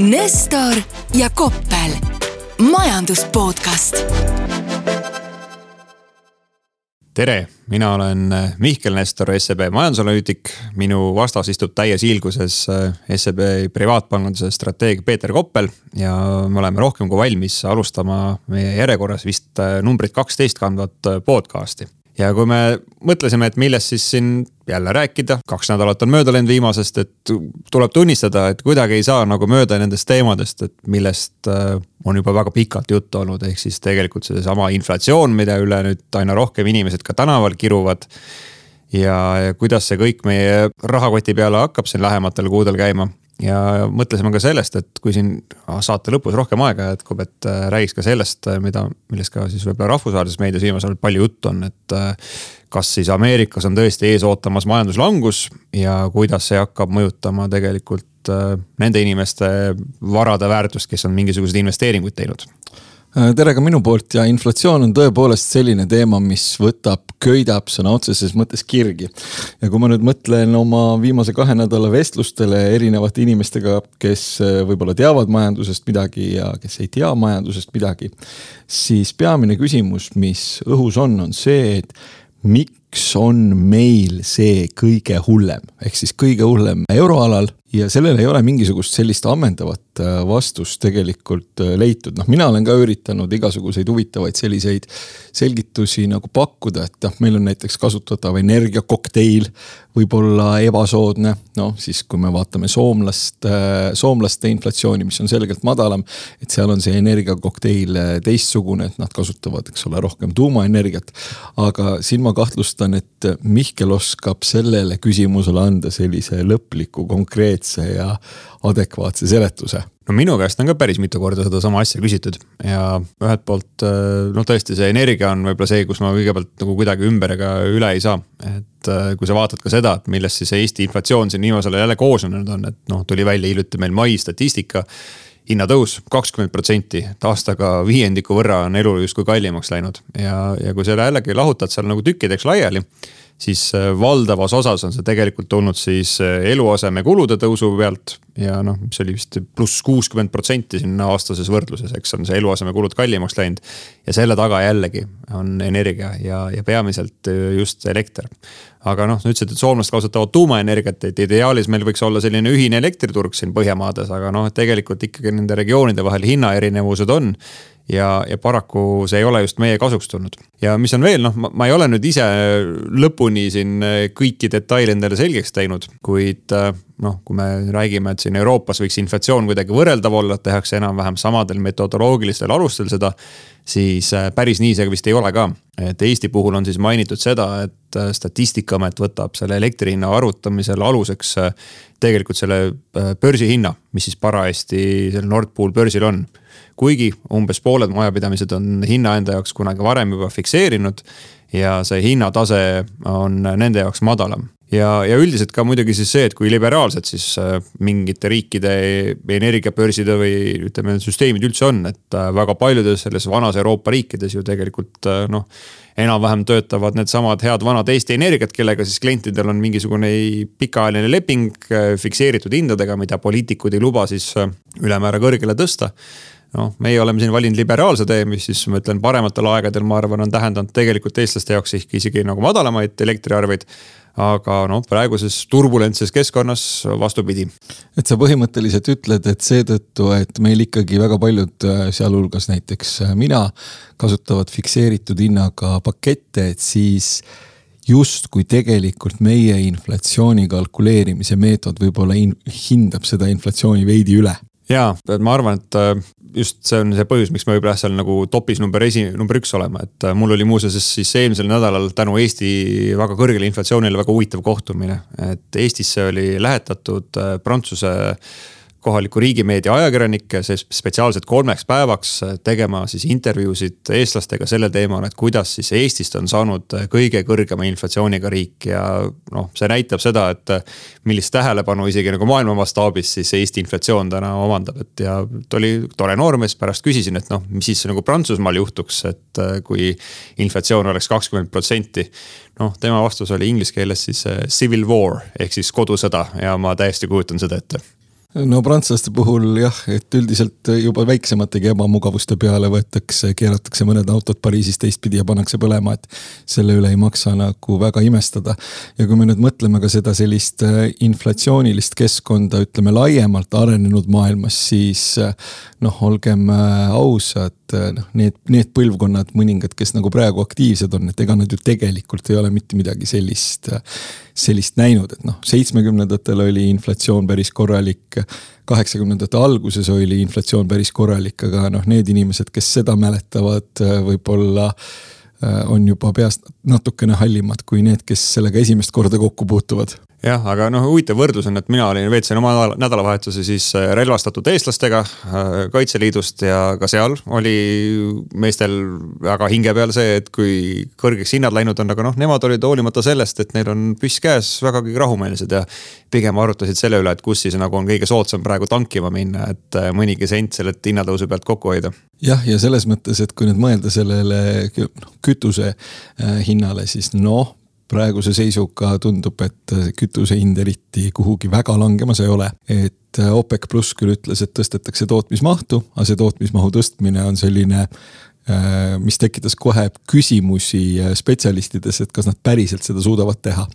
Nestor ja Koppel, majandus podcast. tere, mina olen Mihkel Nestor, SEB majandusanalüütik. minu vastas istub täies hiilguses SEB privaatpanganduse strateeg Peeter Koppel ja me oleme rohkem kui valmis alustama meie järjekorras vist numbrit kaksteist kandvat podcast'i ja kui me mõtlesime, et millest siis siin jälle rääkida, kaks nädalat on mööda läinud viimasest, et tuleb tunnistada, et kuidagi ei saa nagu mööda nendest teemadest, et millest äh, on juba väga pikalt juttu olnud, ehk siis tegelikult seesama inflatsioon, mida üle nüüd aina rohkem inimesed ka tänaval kiruvad. ja, ja kuidas see kõik meie rahakoti peale hakkab siin lähematel kuudel käima ja mõtlesime ka sellest, et kui siin saate lõpus rohkem aega jätkub, et äh, räägiks ka sellest, äh, mida, millest ka siis võib-olla rahvusvahelises meedias viimasel ajal palju juttu on, et. Äh, kas siis Ameerikas on tõesti ees ootamas majanduslangus ja kuidas see hakkab mõjutama tegelikult nende inimeste varade väärtust, kes on mingisuguseid investeeringuid teinud tere ka minu poolt ja inflatsioon on tõepoolest selline teema, mis võtab, köidab sõna otseses mõttes kirgi. ja kui ma nüüd mõtlen oma viimase kahe nädala vestlustele erinevate inimestega, kes äh, võib-olla teavad majandusest midagi ja kes ei tea majandusest midagi. siis peamine küsimus, mis õhus on, on see, et miks on meil see kõige hullem, ehk siis kõige hullem euroalal ja sellel ei ole mingisugust sellist ammendavat äh, vastust tegelikult äh, leitud, noh, mina olen ka üritanud igasuguseid huvitavaid selliseid selgitusi nagu pakkuda, et noh, meil on näiteks kasutatav energiakokteil, võib-olla ebasoodne, noh siis kui me vaatame soomlast, äh, soomlaste inflatsiooni, mis on selgelt madalam. et seal on see energiakokteil teistsugune, et nad kasutavad, eks ole, rohkem tuumaenergiat. aga siin ma kahtlustan, et Mihkel oskab sellele küsimusele anda sellise lõpliku konkreetse konkreetse ja adekvaatse seletuse no minu käest on ka päris mitu korda sedasama asja küsitud ja ühelt poolt äh, noh, tõesti see energia on võib-olla see, kus ma kõigepealt nagu kuidagi ümber ega üle ei saa. et äh, kui sa vaatad ka seda, et millest siis Eesti inflatsioon siin viimasel ajal jälle koosnenud on, et noh, tuli välja hiljuti meil mai statistika hinnatõus kakskümmend protsenti, et aastaga viiendiku võrra on elu justkui kallimaks läinud ja, ja kui selle jällegi lahutad seal nagu tükkideks laiali siis äh, valdavas osas on see tegelikult tulnud siis äh, eluasemekulude tõusu pealt ja noh, mis oli vist pluss kuuskümmend protsenti sinna aastases võrdluses, eks on see eluasemekulud kallimaks läinud. ja selle taga jällegi on energia ja, ja peamiselt äh, just elekter. aga noh, sa ütlesid, et soomlased kasutavad tuumaenergiat, et ideaalis meil võiks olla selline ühine elektriturg siin Põhjamaades, aga noh, tegelikult ikkagi nende regioonide vahel hinnaerinevused on ja, ja paraku see ei ole just meie kasuks tulnud. ja mis on veel, noh, ma ei ole nüüd ise lõpuni siin äh, kõiki detaile endale selgeks teinud, kuid äh, noh, kui me räägime, et siin Euroopas võiks inflatsioon kuidagi võrreldav olla, et tehakse enam-vähem samadel metodoloogilistel alustel seda. siis äh, päris nii see vist ei ole ka, et Eesti puhul on siis mainitud seda, et statistikaamet võtab selle elektri hinna arvutamisel aluseks tegelikult selle börsihinna, mis siis parajasti seal Nord Pool börsil on kuigi umbes pooled majapidamised on hinna enda jaoks kunagi varem juba fikseerinud ja see hinnatase on nende jaoks madalam ja, ja üldiselt ka muidugi siis see, et kui liberaalsed siis äh, mingite riikide energiabörside või ütleme, süsteemid üldse on, et äh, väga paljudes selles vanas Euroopa riikides ju tegelikult äh, noh. enam-vähem töötavad needsamad head vanad Eesti Energiat, kellega siis klientidel on mingisugune pikaajaline leping fikseeritud hindadega, mida poliitikud ei luba siis ülemäära kõrgele tõsta noh, meie oleme siin valinud liberaalse tee, mis siis ma ütlen, parematel aegadel, ma arvan, on tähendanud tegelikult eestlaste jaoks ehk isegi nagu madalamaid elektriarveid aga noh, praeguses turbulentses keskkonnas vastupidi. et sa põhimõtteliselt ütled, et seetõttu, et meil ikkagi väga paljud, sealhulgas näiteks mina, kasutavad fikseeritud hinnaga pakette, et siis justkui tegelikult meie inflatsiooni kalkuleerimise meetod võib-olla hindab seda inflatsiooni veidi üle ja, ma arvan, et äh, just see on see põhjus, miks me võib-olla seal nagu topis number esi, number üks olema, et äh, mul oli muuseas siis eelmisel nädalal tänu Eesti väga kõrgele inflatsioonile väga huvitav kohtumine. et Eestisse oli lähetatud äh, Prantsuse kohaliku riigimeedia ajakirjanikke spetsiaalselt kolmeks päevaks äh, tegema siis intervjuusid eestlastega sellel teemal, et kuidas siis Eestist on saanud äh, kõige kõrgema inflatsiooniga riik. Ja noh, see näitab seda, et äh, millist tähelepanu isegi nagu maailma mastaabis siis Eesti inflatsioon täna omandab, et ja ta oli tore noormees, pärast küsisin, et noh, mis siis nagu Prantsusmaal juhtuks, et kui inflatsioon oleks kakskümmend protsenti. Noh, tema vastus oli inglise keeles siis civil war ehk siis kodusõda ja ma täiesti kujutan seda ette no prantslaste puhul jah, et üldiselt juba väiksemategi ebamugavuste peale võetakse, keeratakse mõned autod Pariisis teistpidi ja pannakse põlema, et selle üle ei maksa nagu väga imestada. ja kui me nüüd mõtleme ka seda sellist äh, inflatsioonilist keskkonda, ütleme laiemalt arenenud maailmas, siis äh, noh, olgem äh, ausad, noh, need, need põlvkonnad, mõningad, kes nagu praegu aktiivsed on, et ega nad ju tegelikult ei ole mitte midagi sellist sellist näinud, et noh, seitsmekümnendatel oli inflatsioon päris korralik. kaheksakümnendate alguses oli inflatsioon päris korralik, aga noh, need inimesed, kes seda mäletavad, võib-olla äh, on juba peast natukene hallimad kui need, kes sellega esimest korda kokku puutuvad jah, aga noh, huvitav võrdlus on, et mina olin, veetsin oma nädalavahetuse siis äh, relvastatud eestlastega äh, Kaitseliidust ja ka seal oli meestel väga hinge peal see, et kui kõrgeks hinnad läinud on, aga noh, nemad olid hoolimata sellest, et neil on püss käes, vägagi rahumeelsed ja pigem arutasid selle üle, et kus siis nagu on kõige soodsam praegu tankima minna, et äh, mõnigi sent sellelt hinnatõusu pealt kokku hoida. Jah, ja selles mõttes, et kui nüüd mõelda sellele noh, kütuse hinnale, siis noh, praeguse seisuga tundub, et kütuse hind eriti kuhugi väga langemas ei ole. et OPEC pluss küll ütles, et tõstetakse tootmismahtu, aga see tootmismahu tõstmine on selline äh, mis tekitas kohe küsimusi äh, spetsialistides, et kas nad päriselt seda suudavad teha.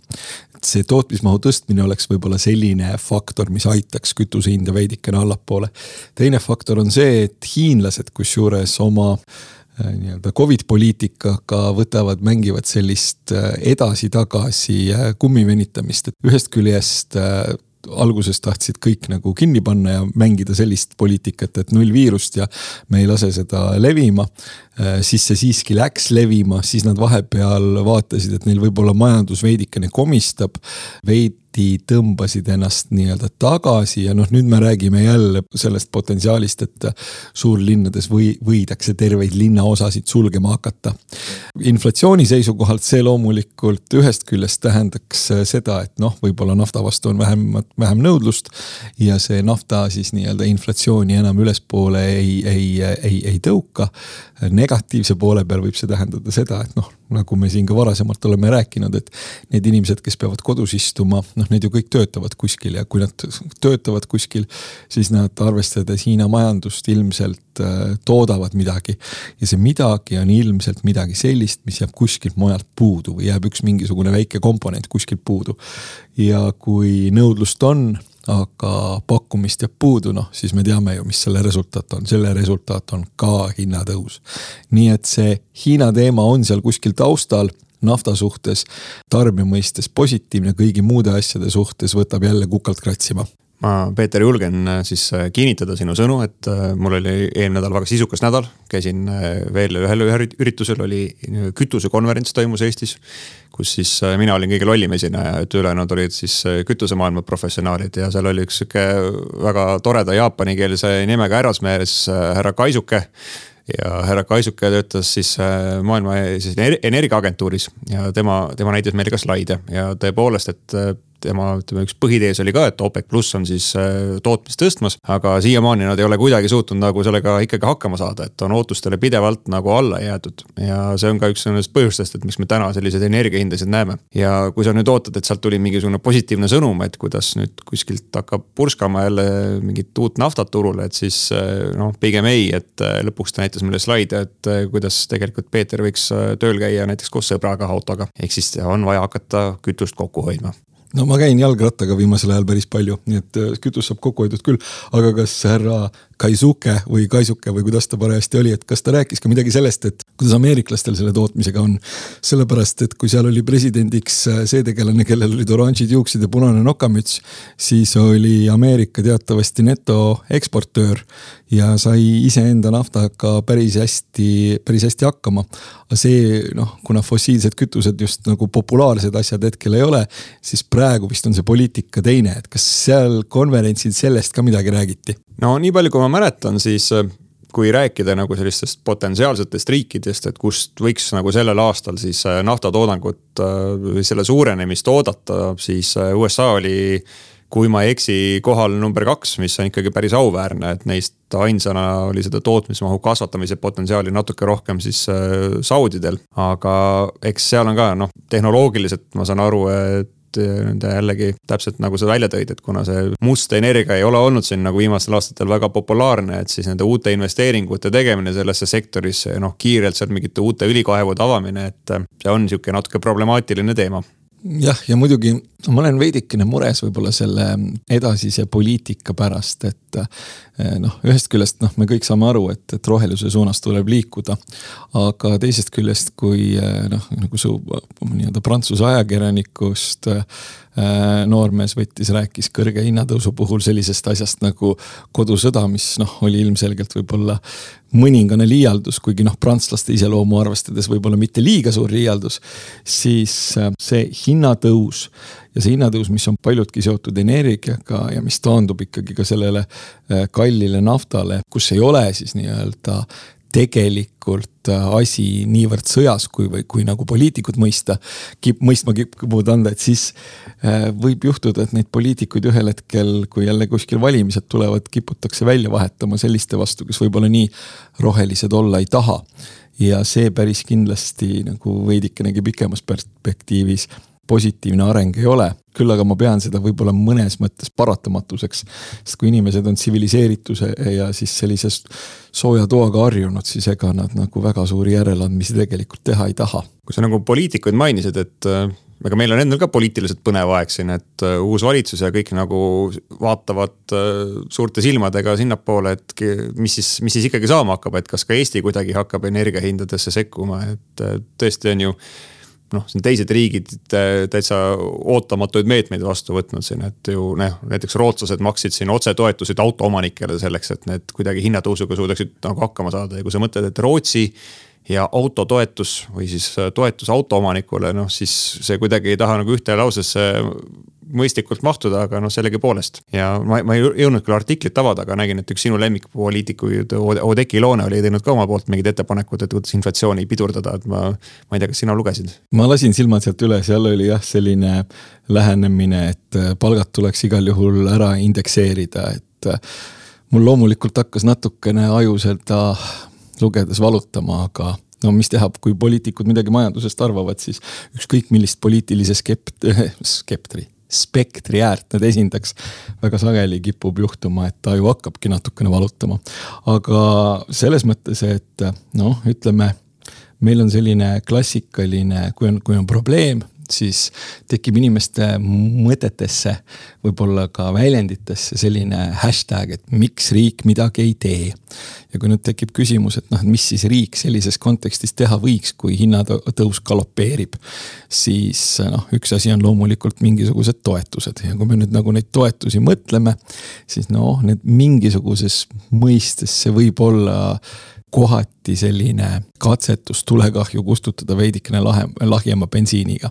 et see tootmismahu tõstmine oleks võib-olla selline faktor, mis aitaks kütuse hinda veidikene allapoole. teine faktor on see, et hiinlased kusjuures oma äh, Äh, nii-öelda Covid poliitikaga võtavad, mängivad sellist äh, edasi-tagasi äh, kummi venitamist, et ühest küljest alguses tahtsid kõik nagu kinni panna ja mängida sellist poliitikat, et null viirust ja me ei lase seda levima. siis see siiski läks levima, siis nad vahepeal vaatasid, et neil võib-olla majandus veidikene komistab. veidi tihti tõmbasid ennast nii-öelda tagasi ja noh, nüüd me räägime jälle sellest potentsiaalist, et suurlinnades või võidakse terveid linnaosasid sulgema hakata. inflatsiooni seisukohalt see loomulikult ühest küljest tähendaks seda, et noh, võib-olla nafta vastu on vähem, vähem nõudlust ja see nafta siis nii-öelda inflatsiooni enam ülespoole ei, ei, ei, ei tõuka. negatiivse poole peal võib see tähendada seda, et noh, nagu me siin ka varasemalt oleme rääkinud, et need inimesed, kes peavad kodus istuma, noh, need ju kõik töötavad kuskil ja kui nad töötavad kuskil, siis nad arvestades Hiina majandust ilmselt äh, toodavad midagi. ja see midagi on ilmselt midagi sellist, mis jääb kuskilt mujalt puudu või jääb üks mingisugune väike komponent kuskilt puudu. ja kui nõudlust on aga pakkumist jääb puudu, noh siis me teame ju, mis selle resultaat on, selle resultaat on ka hinnatõus. nii et see Hiina teema on seal kuskil taustal nafta suhtes, tarbija mõistes positiivne, kõigi muude asjade suhtes võtab jälle kukalt kratsima ma, Peeter, julgen äh, siis äh, kinnitada sinu sõnu, et äh, mul oli eelmine nädal väga sisukas nädal. käisin veel ühel üritusel, oli kütusekonverents toimus Eestis. kus siis mina olin kõige lollim esineja, et ülejäänud olid siis kütusemaailma professionaalid ja seal oli üks sihuke väga toreda jaapanikeelse nimega härrasmees, härra Kaisuke ja härra Kaisuke töötas siis maailma siis energiaagentuuris ja tema, tema näitas meile ka slaide ja tõepoolest, et tema ütleme, üks põhitees oli ka, et OPEC pluss on siis äh, tootmist tõstmas. aga siiamaani nad ei ole kuidagi suutnud nagu sellega ikkagi hakkama saada, et on ootustele pidevalt nagu alla jäetud. ja see on ka üks nendest põhjustest, et miks me täna selliseid energiahindasid näeme. ja kui sa nüüd ootad, et sealt tuli mingisugune positiivne sõnum, et kuidas nüüd kuskilt hakkab purskama jälle mingit uut naftat turule, et siis äh, noh, pigem ei, et äh, lõpuks ta näitas meile slaide, et kuidas tegelikult Peeter võiks tööl käia näiteks koos sõbraga autoga. ehk siis on vaja hakata kütust kokku hoidma no ma käin jalgrattaga viimasel ajal päris palju, nii et äh, kütust saab kokku hoitud küll. aga kas härra Kaisuke või Kaisuke või kuidas ta parajasti oli, et kas ta rääkis ka midagi sellest, et kuidas ameeriklastel selle tootmisega on? sellepärast, et kui seal oli presidendiks äh, see tegelane, kellel olid oranžid juuksed ja punane nokamüts, siis oli Ameerika teatavasti netoeksportöör ja sai iseenda naftaga päris hästi, päris hästi hakkama. aga see noh, kuna fossiilsed kütused just nagu populaarsed asjad hetkel ei ole, siis praegu vist on see poliitika teine, et kas seal konverentsil sellest ka midagi räägiti? no nii palju, kui ma mäletan, siis äh, kui rääkida nagu sellistest potentsiaalsetest riikidest, et kust võiks nagu sellel aastal siis äh, naftatoodangut äh, või selle suurenemist oodata, siis USA oli kui ma ei eksi, kohal number kaks, mis on ikkagi päris auväärne, et neist ainsana oli seda tootmismahu kasvatamise potentsiaali natuke rohkem siis saudidel. aga eks seal on ka noh, tehnoloogiliselt ma saan aru, et et nende jällegi täpselt nagu sa välja tõid, et kuna see must energia ei ole olnud siin nagu viimastel aastatel väga populaarne, et siis nende uute investeeringute tegemine sellesse sektorisse, noh kiirelt seal mingite uute õlikaevude avamine, et see on sihuke natuke problemaatiline teema jah, ja muidugi ma olen veidikene mures võib-olla selle edasise poliitika pärast, et eh, noh, ühest küljest noh, me kõik saame aru, et, et roheluse suunas tuleb liikuda. aga teisest küljest, kui eh, noh, nagu su nii-öelda prantsuse ajakirjanikust äh, noormees võttis, rääkis kõrge hinnatõusu puhul sellisest asjast nagu kodusõda, mis noh, oli ilmselgelt võib-olla mõningane liialdus, kuigi noh, prantslaste iseloomu arvestades võib-olla mitte liiga suur liialdus. siis see hinnatõus ja see hinnatõus, mis on paljudki seotud energiaga ja mis taandub ikkagi ka sellele kallile naftale, kus ei ole siis nii-öelda tegelikult äh, asi niivõrd sõjas, kui, või kui nagu poliitikud mõista, kip-, mõistma kipuvad anda, et siis äh, võib juhtuda, et neid poliitikuid ühel hetkel, kui jälle kuskil valimised tulevad, kiputakse välja vahetama selliste vastu, kes võib-olla nii rohelised olla ei taha. ja see päris kindlasti nagu veidikenegi pikemas perspektiivis positiivne areng ei ole. küll aga ma pean seda võib-olla mõnes mõttes paratamatuseks. sest kui inimesed on tsiviliseerituse ja siis sellises sooja toaga harjunud, siis ega nad nagu väga suuri järeleandmisi tegelikult teha ei taha. kui sa nagu poliitikuid mainisid, et äh, ega meil on endal ka poliitiliselt põnev aeg siin, et äh, uus valitsus ja kõik nagu vaatavad äh, suurte silmadega sinnapoole, et mis siis, mis siis ikkagi saama hakkab, et kas ka Eesti kuidagi hakkab energiahindadesse sekkuma, et tõesti on ju noh, siin teised riigid täitsa ootamatuid meetmeid vastu võtnud siin, et ju noh, näiteks rootslased maksid siin otsetoetuseid autoomanikele selleks, et need kuidagi hinnatõusuga suudaksid nagu hakkama saada. Ja kui sa mõtled, et Rootsi ja autotoetus või siis toetus autoomanikule, noh siis see kuidagi ei taha nagu ühte lausesse mõistlikult mahtuda, aga noh, sellegipoolest. ja ma, ma ei jõudnud küll artiklit avada, aga nägin, et üks sinu lemmikpoliitikuid, Oudekki Loone oli teinud ka oma poolt mingid ettepanekud, et kuidas inflatsiooni pidurdada, et ma. ma ei tea, kas sina lugesid? ma lasin silmad sealt üle, seal oli jah, selline lähenemine, et äh, palgad tuleks igal juhul ära indekseerida, et äh, mul loomulikult hakkas natukene aju seda lugedes valutama, aga no mis teha, kui poliitikud midagi majandusest arvavad, siis ükskõik millist poliitilise skept-, skeptri spektri äärt nad esindaks. väga sageli kipub juhtuma, et aju hakkabki natukene valutama. aga selles mõttes, et noh, ütleme meil on selline klassikaline, kui on, kui on probleem, siis tekib inimeste mõtetesse, võib-olla ka väljenditesse selline hashtag, et miks riik midagi ei tee. Ja kui nüüd tekib küsimus, et noh, mis siis riik sellises kontekstis teha võiks, kui hinnatõus galopeerib. siis noh, üks asi on loomulikult mingisugused toetused ja kui me nüüd nagu neid toetusi mõtleme, siis noh, need mingisuguses mõistes see võib olla kohati selline katsetus tulekahju kustutada veidikene lahe, lahjema bensiiniga.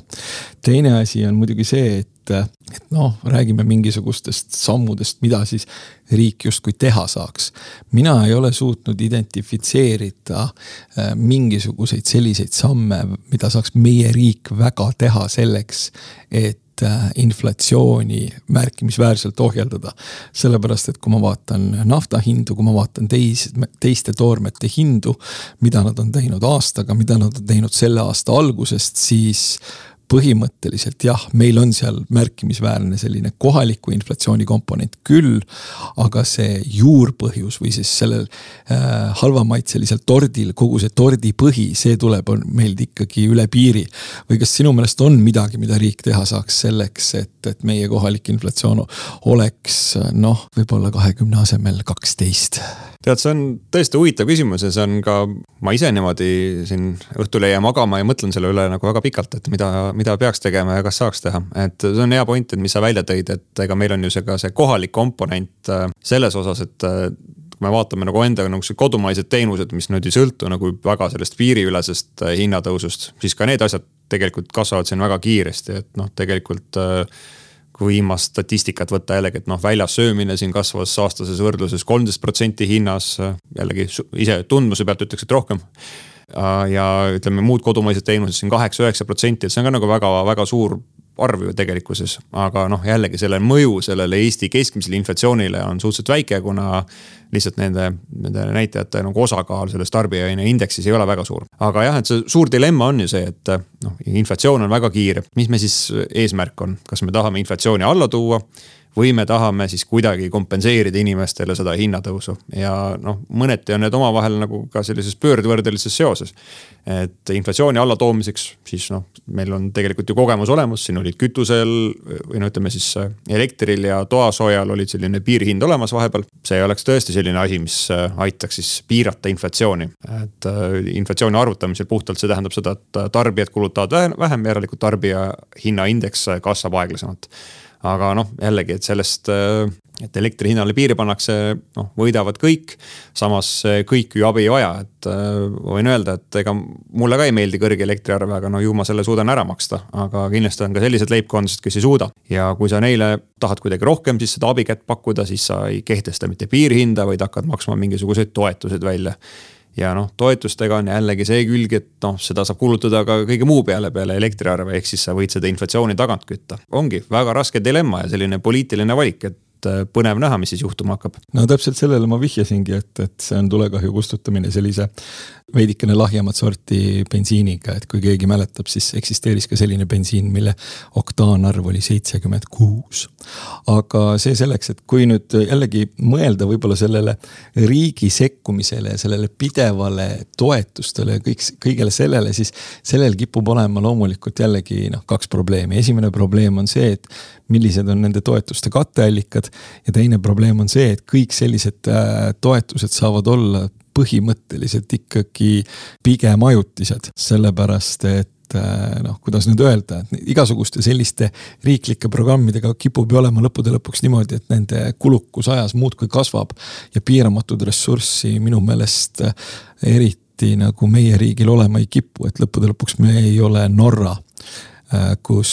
teine asi on muidugi see, et, et noh, räägime mingisugustest sammudest, mida siis riik justkui teha saaks. mina ei ole suutnud identifitseerida äh, mingisuguseid selliseid samme, mida saaks meie riik väga teha selleks, et Äh, inflatsiooni märkimisväärselt ohjeldada. sellepärast, et kui ma vaatan nafta hindu, kui ma vaatan teis, teiste toormete hindu, mida nad on teinud aastaga, mida nad on teinud selle aasta algusest, siis põhimõtteliselt jah, meil on seal märkimisväärne selline kohaliku inflatsiooni komponent küll. aga see juurpõhjus või siis sellel äh, halvamaitselisel tordil, kogu see tordipõhi, see tuleb meilt ikkagi üle piiri. või kas sinu meelest on midagi, mida riik teha saaks selleks, et, et meie kohalik inflatsioon oleks noh, võib-olla kahekümne asemel kaksteist? Tead, see on tõesti huvitav küsimus ja see on ka, ma ise niimoodi siin õhtul ei jää magama ja mõtlen selle üle nagu väga pikalt, et mida, mida peaks tegema ja kas saaks teha. et see on hea point, et mis sa välja tõid, et ega meil on ju see ka see kohalik komponent äh, selles osas, et äh, kui me vaatame nagu enda nagu kodumaised teenused, mis nüüd ei sõltu nagu väga sellest piiriülesest äh, hinnatõusust, siis ka need asjad tegelikult kasvavad siin väga kiiresti, et noh, tegelikult äh, kui viimast statistikat võtta jällegi, et noh, väljas söömine siin kasvas aastases võrdluses kolmteist protsenti hinnas. jällegi ise tundmuse pealt ütleks, et rohkem. ja ütleme, muud kodumaised teenused siin kaheksa-üheksa protsenti, et see on ka nagu väga-väga suur arv ju tegelikkuses. aga noh, jällegi selle mõju sellele Eesti keskmisele inflatsioonile on suhteliselt väike, kuna lihtsalt nende, nende näitajate nagu osakaal selles tarbijahinnaindeksis ei ole väga suur. aga jah, et see suur dilemma on ju see, et noh, inflatsioon on väga kiire, mis me siis eesmärk on, kas me tahame inflatsiooni alla tuua või me tahame siis kuidagi kompenseerida inimestele seda hinnatõusu ja noh, mõneti on need omavahel nagu ka sellises pöördvõrdelises seoses. et inflatsiooni allatoomiseks siis noh, meil on tegelikult ju kogemus olemas, siin olid kütusel või no ütleme siis elektril ja toasoojal olid selline piirhind olemas vahepeal. see oleks tõesti selline asi, mis aitaks siis piirata inflatsiooni, et äh, inflatsiooni arvutamisel puhtalt see tähendab seda, et tarbijad kulutavad vähem, järelikult tarbija hinnaindeks kasvab aeglasemalt aga noh, jällegi, et sellest, äh, et elektri hinnale piiri pannakse, noh võidavad kõik. samas kõik ju abi ei vaja, et äh, võin öelda, et ega mulle ka ei meeldi kõrge elektriarve, aga no ju ma selle suudan ära maksta. aga kindlasti on ka selliseid leibkondasid, kes ei suuda ja kui sa neile tahad kuidagi rohkem siis seda abikätt pakkuda, siis sa ei kehtesta mitte piirhinda, vaid hakkad maksma mingisuguseid toetuseid välja ja noh, toetustega on jällegi see külg, et noh, seda saab kulutada ka kõige muu peale, peale elektriarve, ehk siis sa võid seda inflatsiooni tagant kütta. ongi väga raske dilemma ja selline poliitiline valik, et et äh, põnev näha, mis siis juhtuma hakkab. no täpselt sellele ma vihjasingi, et, et see on tulekahju kustutamine sellise veidikene lahjemat sorti bensiiniga, et kui keegi mäletab, siis eksisteeris ka selline bensiin, mille oktaanarv oli seitsekümmend kuus. aga see selleks, et kui nüüd jällegi mõelda võib-olla sellele riigi sekkumisele ja sellele pidevale toetustele ja kõik, kõigele sellele, siis sellel kipub olema loomulikult jällegi noh, kaks probleemi. esimene probleem on see, et millised on nende toetuste katteallikad ja teine probleem on see, et kõik sellised äh, toetused saavad olla põhimõtteliselt ikkagi pigem ajutised, sellepärast et äh, noh, kuidas nüüd öelda, et igasuguste selliste riiklike programmidega kipub ju olema lõppude lõpuks niimoodi, et nende kulukus ajas muudkui kasvab. ja piiramatut ressurssi minu meelest äh, eriti nagu meie riigil olema ei kipu, et lõppude lõpuks me ei ole Norra kus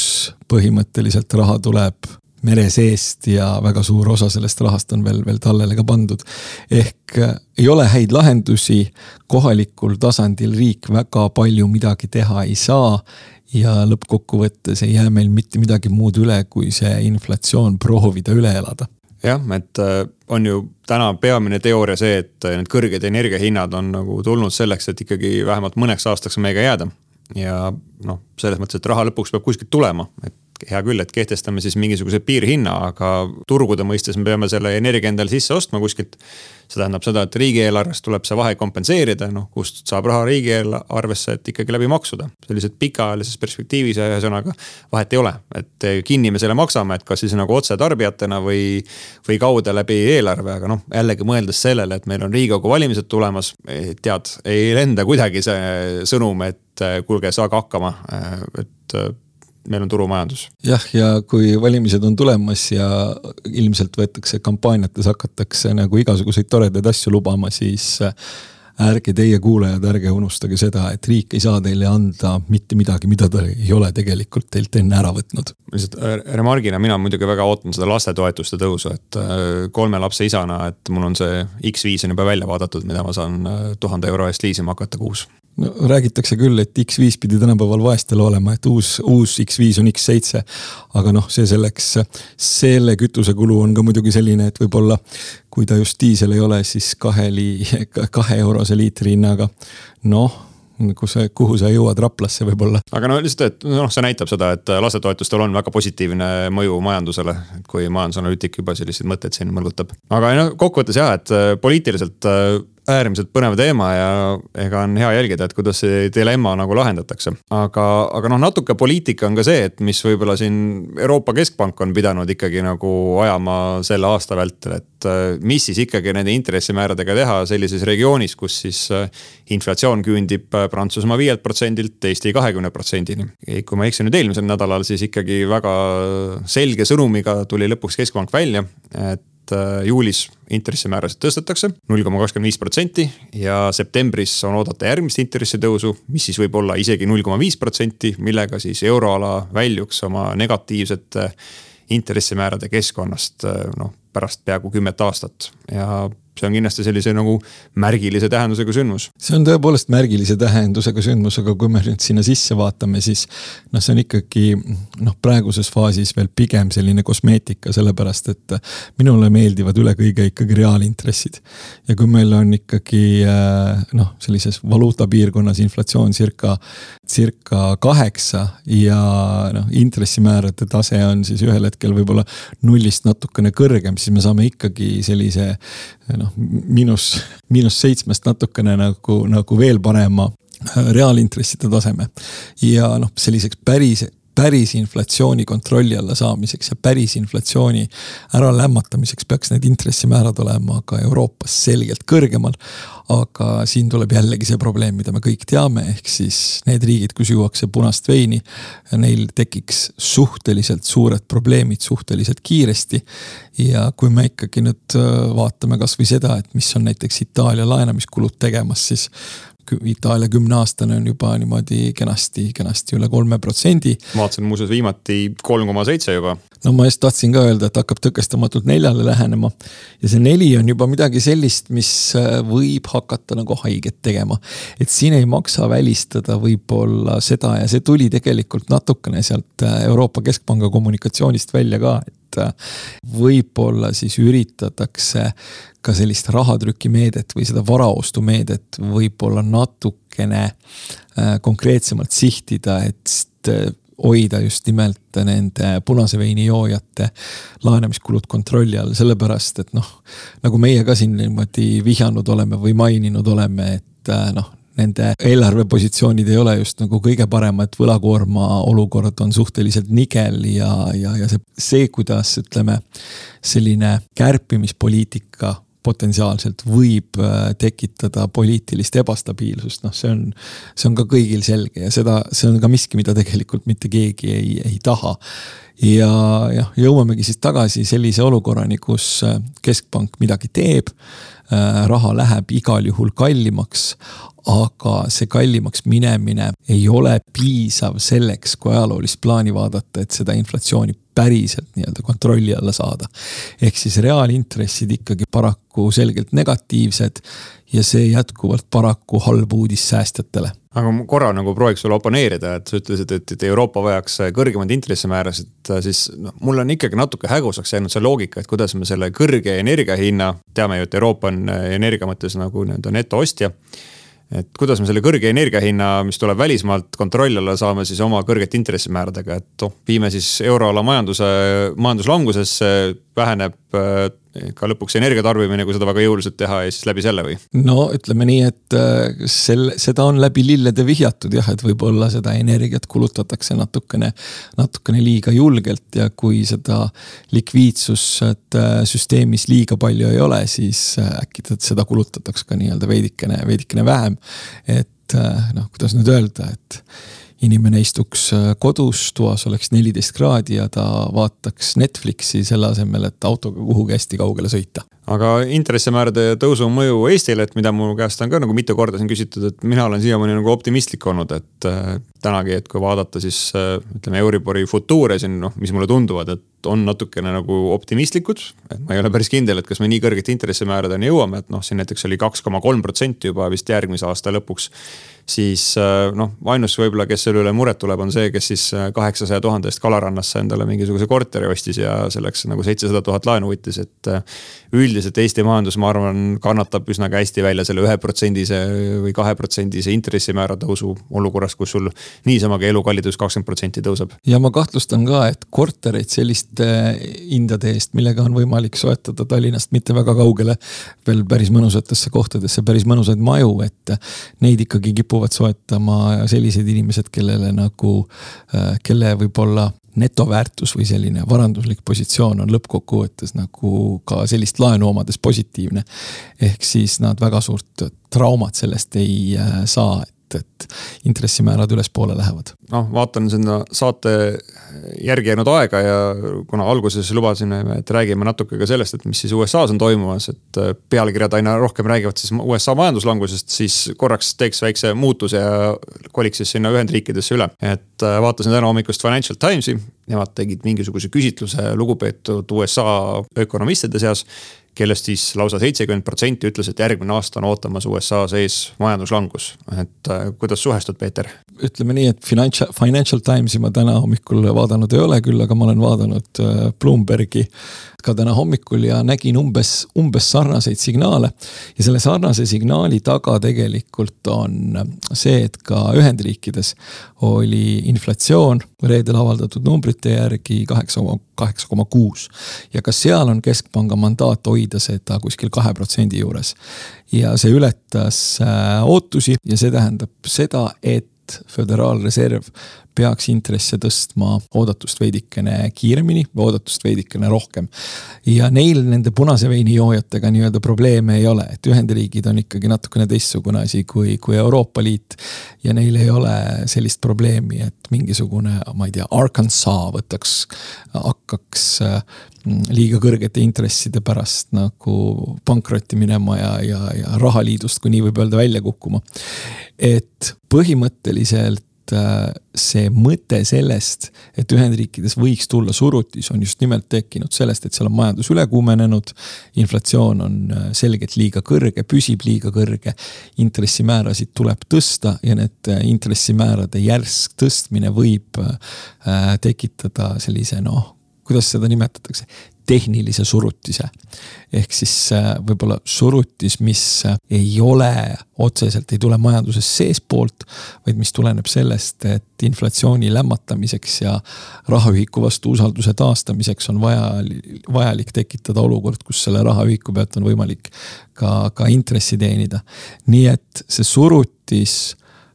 põhimõtteliselt raha tuleb mere seest ja väga suur osa sellest rahast on veel, veel tallele ka pandud. ehk äh, ei ole häid lahendusi, kohalikul tasandil riik väga palju midagi teha ei saa. ja lõppkokkuvõttes ei jää meil mitte midagi muud üle, kui see inflatsioon proovida üle elada jah, et äh, on ju täna peamine teooria see, et need kõrged energiahinnad on nagu tulnud selleks, et ikkagi vähemalt mõneks aastaks meiega jääda. ja noh, selles mõttes, et raha lõpuks peab kuskilt tulema, et hea küll, et kehtestame siis mingisuguse piirhinna, aga turgude mõistes me peame selle energia endale sisse ostma kuskilt. see tähendab seda, et riigieelarvest tuleb see vahe kompenseerida, noh kust saab raha riigieelarvesse, et ikkagi läbi maksude. sellised pikaajalises perspektiivis ühesõnaga vahet ei ole, et kinni me selle maksame, et kas siis nagu otse tarbijatena või, või kaude läbi eelarve, aga noh, jällegi mõeldes sellele, et meil on riigikogu valimised tulemas, tead, ei lenda kuidagi see sõnum, et kuulge, saage hakkama, et meil on turumajandus. jah, ja kui valimised on tulemas ja ilmselt võetakse kampaaniates hakatakse nagu igasuguseid toredaid asju lubama, siis ärge teie kuulajad, ärge unustage seda, et riik ei saa teile anda mitte midagi, mida ta ei ole tegelikult teilt enne ära võtnud. lihtsalt remargina, mina muidugi väga ootan seda lastetoetuste tõusu, et kolme lapse isana, et mul on see X5 on juba välja vaadatud, mida ma saan tuhande euro eest liisima hakata kuus no räägitakse küll, et X5 pidi tänapäeval vaestel olema, et uus, uus X5 on X7. aga noh, see selleks, selle kütusekulu on ka muidugi selline, et võib-olla kui ta just diisel ei ole, siis kahe li-, kahe eurose liitri hinnaga. noh kus, kuhu sa jõuad Raplasse võib-olla. aga no lihtsalt, et noh, see näitab seda, et lastetoetustel on väga positiivne mõju majandusele. kui majandusanalüütik juba selliseid mõtteid siin mõlgutab. aga no kokkuvõttes jah, et poliitiliselt äärmiselt põnev teema ja ega on hea jälgida, et kuidas see dilemma nagu lahendatakse. aga, aga noh, natuke poliitika on ka see, et mis võib-olla siin Euroopa Keskpank on pidanud ikkagi nagu ajama selle aasta vältel, et äh, mis siis ikkagi nende intressimääradega teha sellises regioonis, kus siis äh, inflatsioon küündib äh, Prantsusmaa viielt protsendilt Eesti kahekümne protsendini. kui ma ei eksi nüüd eelmisel nädalal, siis ikkagi väga selge sõnumiga tuli lõpuks Keskpank välja, et et äh, juulis intressimäärasid tõstetakse null koma kakskümmend viis protsenti ja septembris on oodata järgmist intressitõusu, mis siis võib olla isegi null koma viis protsenti, millega siis euroala väljuks oma negatiivsete intressimäärade keskkonnast äh, noh, pärast peaaegu kümmet aastat. ja see on kindlasti sellise nagu märgilise tähendusega sündmus. see on tõepoolest märgilise tähendusega sündmus, aga kui me nüüd sinna sisse vaatame, siis noh, see on ikkagi noh, praeguses faasis veel pigem selline kosmeetika, sellepärast et minule meeldivad üle kõige ikkagi reaalintressid. ja kui meil on ikkagi äh, noh, sellises valuutapiirkonnas inflatsioon circa, circa kaheksa ja noh, intressimäärade tase on siis ühel hetkel võib-olla nullist natukene kõrgem, siis me saame ikkagi sellise noh, miinus, miinus seitsmest natukene nagu, nagu veel parema äh, reaalintresside taseme. ja noh, selliseks päris päris inflatsiooni kontrolli alla saamiseks ja päris inflatsiooni ära lämmatamiseks peaks need intressimäärad olema ka Euroopas selgelt kõrgemal. aga siin tuleb jällegi see probleem, mida me kõik teame, ehk siis need riigid, kus juuakse punast veini, neil tekiks suhteliselt suured probleemid suhteliselt kiiresti. ja kui me ikkagi nüüd äh, vaatame kasvõi seda, et mis on näiteks Itaalia laenamiskulud tegemas, siis Itaalia kümneaastane on juba niimoodi kenasti, kenasti üle kolme protsendi. vaatasin muuseas viimati kolm koma seitse juba. no ma just tahtsin ka öelda, et hakkab tõkestamatult neljale lähenema. ja see neli on juba midagi sellist, mis äh, võib hakata nagu haiget tegema. et siin ei maksa välistada võib-olla seda ja see tuli tegelikult natukene sealt äh, Euroopa Keskpanga kommunikatsioonist välja ka, et et võib-olla siis üritatakse ka sellist rahatrükimeedet või seda varaostumeedet võib-olla natukene äh, konkreetsemalt sihtida, et äh, hoida just nimelt nende punase veini joojate laenamiskulud kontrolli all, sellepärast et noh, nagu meie ka siin niimoodi vihjanud oleme või maininud oleme, et äh, noh nende eelarvepositsioonid ei ole just nagu kõige paremad, võlakoorma olukord on suhteliselt nigel ja, ja, ja see, see, kuidas ütleme, selline kärpimispoliitika potentsiaalselt võib äh, tekitada poliitilist ebastabiilsust, noh, see on, see on ka kõigil selge ja seda, see on ka miski, mida tegelikult mitte keegi ei, ei taha. ja jah, jõuamegi siis tagasi sellise olukorrani, kus äh, keskpank midagi teeb äh, raha läheb igal juhul kallimaks, aga see kallimaks minemine ei ole piisav selleks, kui ajaloolist plaani vaadata, et seda inflatsiooni päriselt nii-öelda kontrolli alla saada. ehk siis reaalintressid ikkagi paraku selgelt negatiivsed ja see jätkuvalt paraku halb uudis säästjatele. aga ma korra nagu prooviks sulle oponeerida, et sa ütlesid, et, et Euroopa vajaks kõrgemaid intressimäärasid, siis noh, mul on ikkagi natuke hägusaks jäänud see loogika, et kuidas me selle kõrge energiahinna, teame ju, et Euroopa on energia mõttes nagu nii-öelda netoostja et kuidas me selle kõrge energiahinna, mis tuleb välismaalt kontrolli alla saame siis oma kõrgete intressimääradega, et noh, viime siis euroala majanduse, majanduslangusesse, väheneb äh, ka lõpuks energiatarbimine, kui seda väga jõuliselt teha ja siis läbi selle või? no ütleme nii, et äh, selle, seda on läbi lillede vihjatud jah, et võib-olla seda energiat kulutatakse natukene, natukene liiga julgelt ja kui seda likviidsust äh, süsteemis liiga palju ei ole, siis äh, äkki seda kulutatakse ka nii-öelda veidikene, veidikene vähem. et noh, kuidas nüüd öelda, et inimene istuks äh, kodus, toas oleks neliteist kraadi ja ta vaataks Netflixi selle asemel, et autoga kuhugi hästi kaugele sõita. aga intressimäärade tõusu mõju Eestile, et mida mu käest on ka nagu mitu korda siin küsitud, et mina olen siiamaani nagu optimistlik olnud, et äh, tänagi, et kui vaadata, siis äh, ütleme, Euribori futuure siin noh, mis mulle tunduvad, et on natukene nagu optimistlikud. et ma ei ole päris kindel, et kas me nii kõrgete intressimääradeni jõuame, et noh, siin näiteks oli kaks koma kolm protsenti juba vist järgmise aasta lõpuks siis äh, noh, ainus võib-olla, kes selle üle muret tuleb, on see, kes siis äh, kaheksasaja tuhande eest Kalarannasse endale mingisuguse korteri ostis ja selleks nagu seitsesada tuhat laenu võttis, et. Äh, üldiselt Eesti majandus, ma arvan, kannatab üsnagi hästi välja selle üheprotsendise või kaheprotsendise intressimäära tõusu olukorras, kus sul niisamagi elukallidus kakskümmend protsenti tõuseb. ja ma kahtlustan ka, et kortereid selliste hindade eest, millega on võimalik soetada Tallinnast mitte väga kaugele. veel päris mõnusatesse kohtadesse päris mõnusaid maju, et neid ikkagi kipuvad soetama sellised inimesed, kellele nagu, äh, kelle võib-olla netoväärtus või selline varanduslik positsioon on lõppkokkuvõttes nagu ka sellist laenu omades positiivne. ehk siis nad väga suurt traumat sellest ei äh, saa, et, et intressimäärad ülespoole lähevad. noh, vaatan sinna saate järgi jäänud aega ja kuna alguses lubasime, et räägime natuke ka sellest, et mis siis USA-s on toimumas, et äh, pealkirjad aina rohkem räägivad siis USA majanduslangusest, siis korraks teeks väikse muutuse ja koliks siis sinna Ühendriikidesse üle. et äh, vaatasin täna hommikust Financial Timesi, nemad tegid mingisuguse küsitluse lugupeetud USA ökonomistide seas kellest siis lausa seitsekümmend protsenti ütles, et järgmine aasta on ootamas USA sees majanduslangus. et äh, kuidas suhestud, Peeter? ütleme nii, et Financial, Financial Timesi ma täna hommikul vaadanud ei ole, küll aga ma olen vaadanud äh, Bloombergi ka täna hommikul ja nägin umbes, umbes sarnaseid signaale. ja selle sarnase signaali taga tegelikult on see, et ka Ühendriikides oli inflatsioon reedel avaldatud numbrite järgi kaheksa koma, kaheksa koma kuus. ja ka seal on keskpanga mandaat hoida seda kuskil kahe protsendi juures. ja see ületas äh, ootusi ja see tähendab seda, et Föderaalreserv peaks intresse tõstma oodatust veidikene kiiremini või oodatust veidikene rohkem. ja neil nende punase veini joojatega nii-öelda probleeme ei ole, et Ühendriigid on ikkagi natukene teistsugune asi kui, kui Euroopa Liit. ja neil ei ole sellist probleemi, et mingisugune, ma ei tea, Arkansas võtaks, hakkaks liiga kõrgete intresside pärast nagu pankrotti minema ja, ja, ja rahaliidust, kui nii võib öelda, välja kukkuma. et põhimõtteliselt Äh, see mõte sellest, et Ühendriikides võiks tulla surutis, on just nimelt tekkinud sellest, et seal on majandus üle kuumenenud. inflatsioon on äh, selgelt liiga kõrge, püsib liiga kõrge. intressimäärasid tuleb tõsta ja need äh, intressimäärade järsk tõstmine võib tekitada sellise noh, kuidas seda nimetatakse, tehnilise surutise. ehk siis äh, võib-olla surutis, mis äh, ei ole otseselt, ei tule majandusest seestpoolt, vaid mis tuleneb sellest, et inflatsiooni lämmatamiseks ja rahaühiku vastu usalduse taastamiseks on vaja, vajalik tekitada olukord, kus selle rahaühiku pealt on võimalik ka, ka intressi teenida. nii et see surutis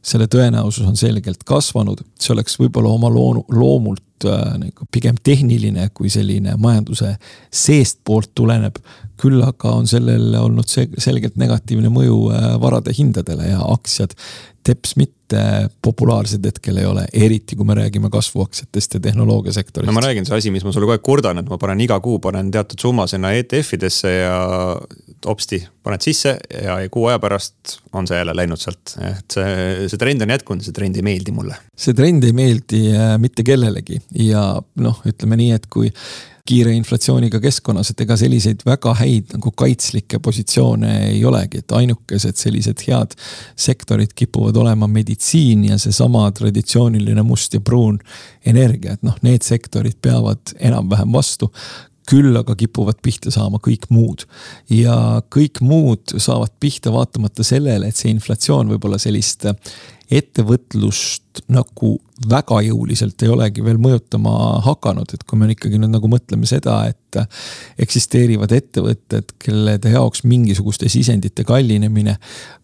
selle tõenäosus on selgelt kasvanud, see oleks võib-olla oma loonu, loomult nagu pigem tehniline kui selline majanduse seestpoolt tuleneb. küll aga on sellel olnud see selgelt negatiivne mõju äh, varade hindadele ja aktsiad teps mitte populaarsed hetkel ei ole, eriti kui me räägime kasvuaktsiatest ja tehnoloogiasektorist. no ma räägin, see asi, mis ma sulle kogu aeg kurdan, et ma panen iga kuu panen teatud summa sinna ETF-idesse ja hopsti, paned sisse ja kuu aja pärast on see jälle läinud sealt. et see, see trend on jätkunud, see trend ei meeldi mulle. see trend ei meeldi äh, mitte kellelegi ja noh, ütleme nii, et kui kiire inflatsiooniga keskkonnas, et ega selliseid väga häid nagu kaitslikke positsioone ei olegi, et ainukesed sellised head sektorid kipuvad olema meditsiin ja seesama traditsiooniline must ja pruun energia, et noh, need sektorid peavad enam-vähem vastu küll aga kipuvad pihta saama kõik muud. ja kõik muud saavad pihta vaatamata sellele, et see inflatsioon võib-olla sellist ettevõtlust nagu väga jõuliselt ei olegi veel mõjutama hakanud, et kui me ikkagi nüüd nagu mõtleme seda, et eksisteerivad ettevõtted, kellede jaoks mingisuguste sisendite kallinemine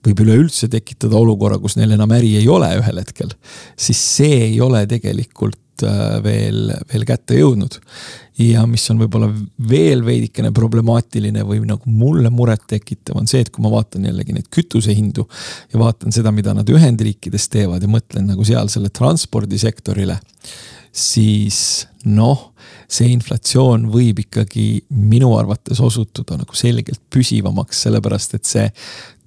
võib üleüldse tekitada olukorra, kus neil enam äri ei ole ühel hetkel, siis see ei ole tegelikult veel, veel kätte jõudnud. ja mis on võib-olla veel veidikene problemaatiline või nagu mulle muret tekitav, on see, et kui ma vaatan jällegi neid kütusehindu ja vaatan seda, mida nad Ühendriikides teevad ja mõtlen nagu sealsele transpordisektorile, siis noh, see inflatsioon võib ikkagi minu arvates osutuda nagu selgelt püsivamaks, sellepärast et see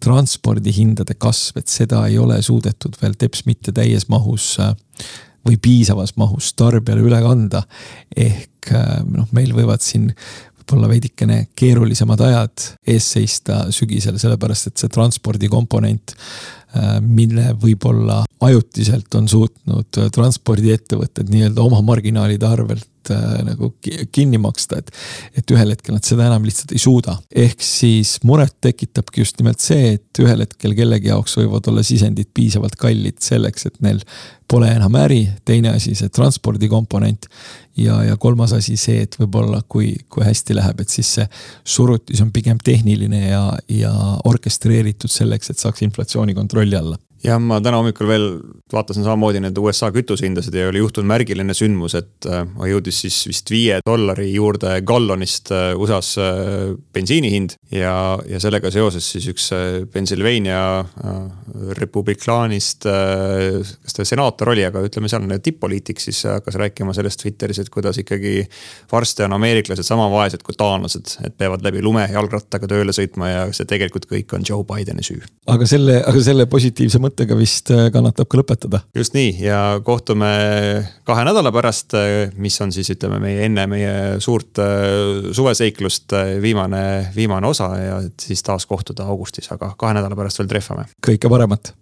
transpordihindade kasv, et seda ei ole suudetud veel teps mitte täies mahus äh, või piisavas mahus tarbijale üle kanda. ehk äh, noh, meil võivad siin võib-olla veidikene keerulisemad ajad ees seista sügisel, sellepärast et see transpordikomponent, mille võib-olla ajutiselt on suutnud transpordiettevõtted nii-öelda oma marginaalide arvelt äh, nagu kinni maksta, et. et ühel hetkel nad seda enam lihtsalt ei suuda, ehk siis muret tekitabki just nimelt see, et ühel hetkel kellegi jaoks võivad olla sisendid piisavalt kallid selleks, et neil pole enam äri, teine asi see transpordikomponent. ja, ja kolmas asi see, et võib-olla kui, kui hästi läheb, et siis see surutis on pigem tehniline ja, ja orkestreeritud selleks, et saaks inflatsiooni kontrolli alla jah, ma täna hommikul veel vaatasin samamoodi nende USA kütusehindasid ja oli juhtunud märgiline sündmus, et äh, jõudis siis vist viie dollari juurde gallonist äh, USA-s äh, bensiini hind. ja, ja sellega seoses siis üks Pennsylvania republikaanist, kas ta senaator oli, aga ütleme, sealne tipp-poliitik siis hakkas rääkima sellest Twitteris, et kuidas ikkagi varsti on ameeriklased sama vaesed kui taanlased, et peavad läbi lume jalgrattaga tööle sõitma ja see tegelikult kõik on Joe Bideni süü. aga selle, aga selle positiivse mõtte mõttega vist äh, kannatab ka lõpetada. just nii ja kohtume kahe nädala pärast, mis on siis ütleme meie enne meie suurt suveseiklust viimane, viimane osa ja siis taas kohtuda augustis, aga kahe nädala pärast veel trehvame. kõike paremat.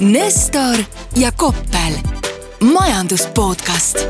Nestor ja Koppel, majandus podcast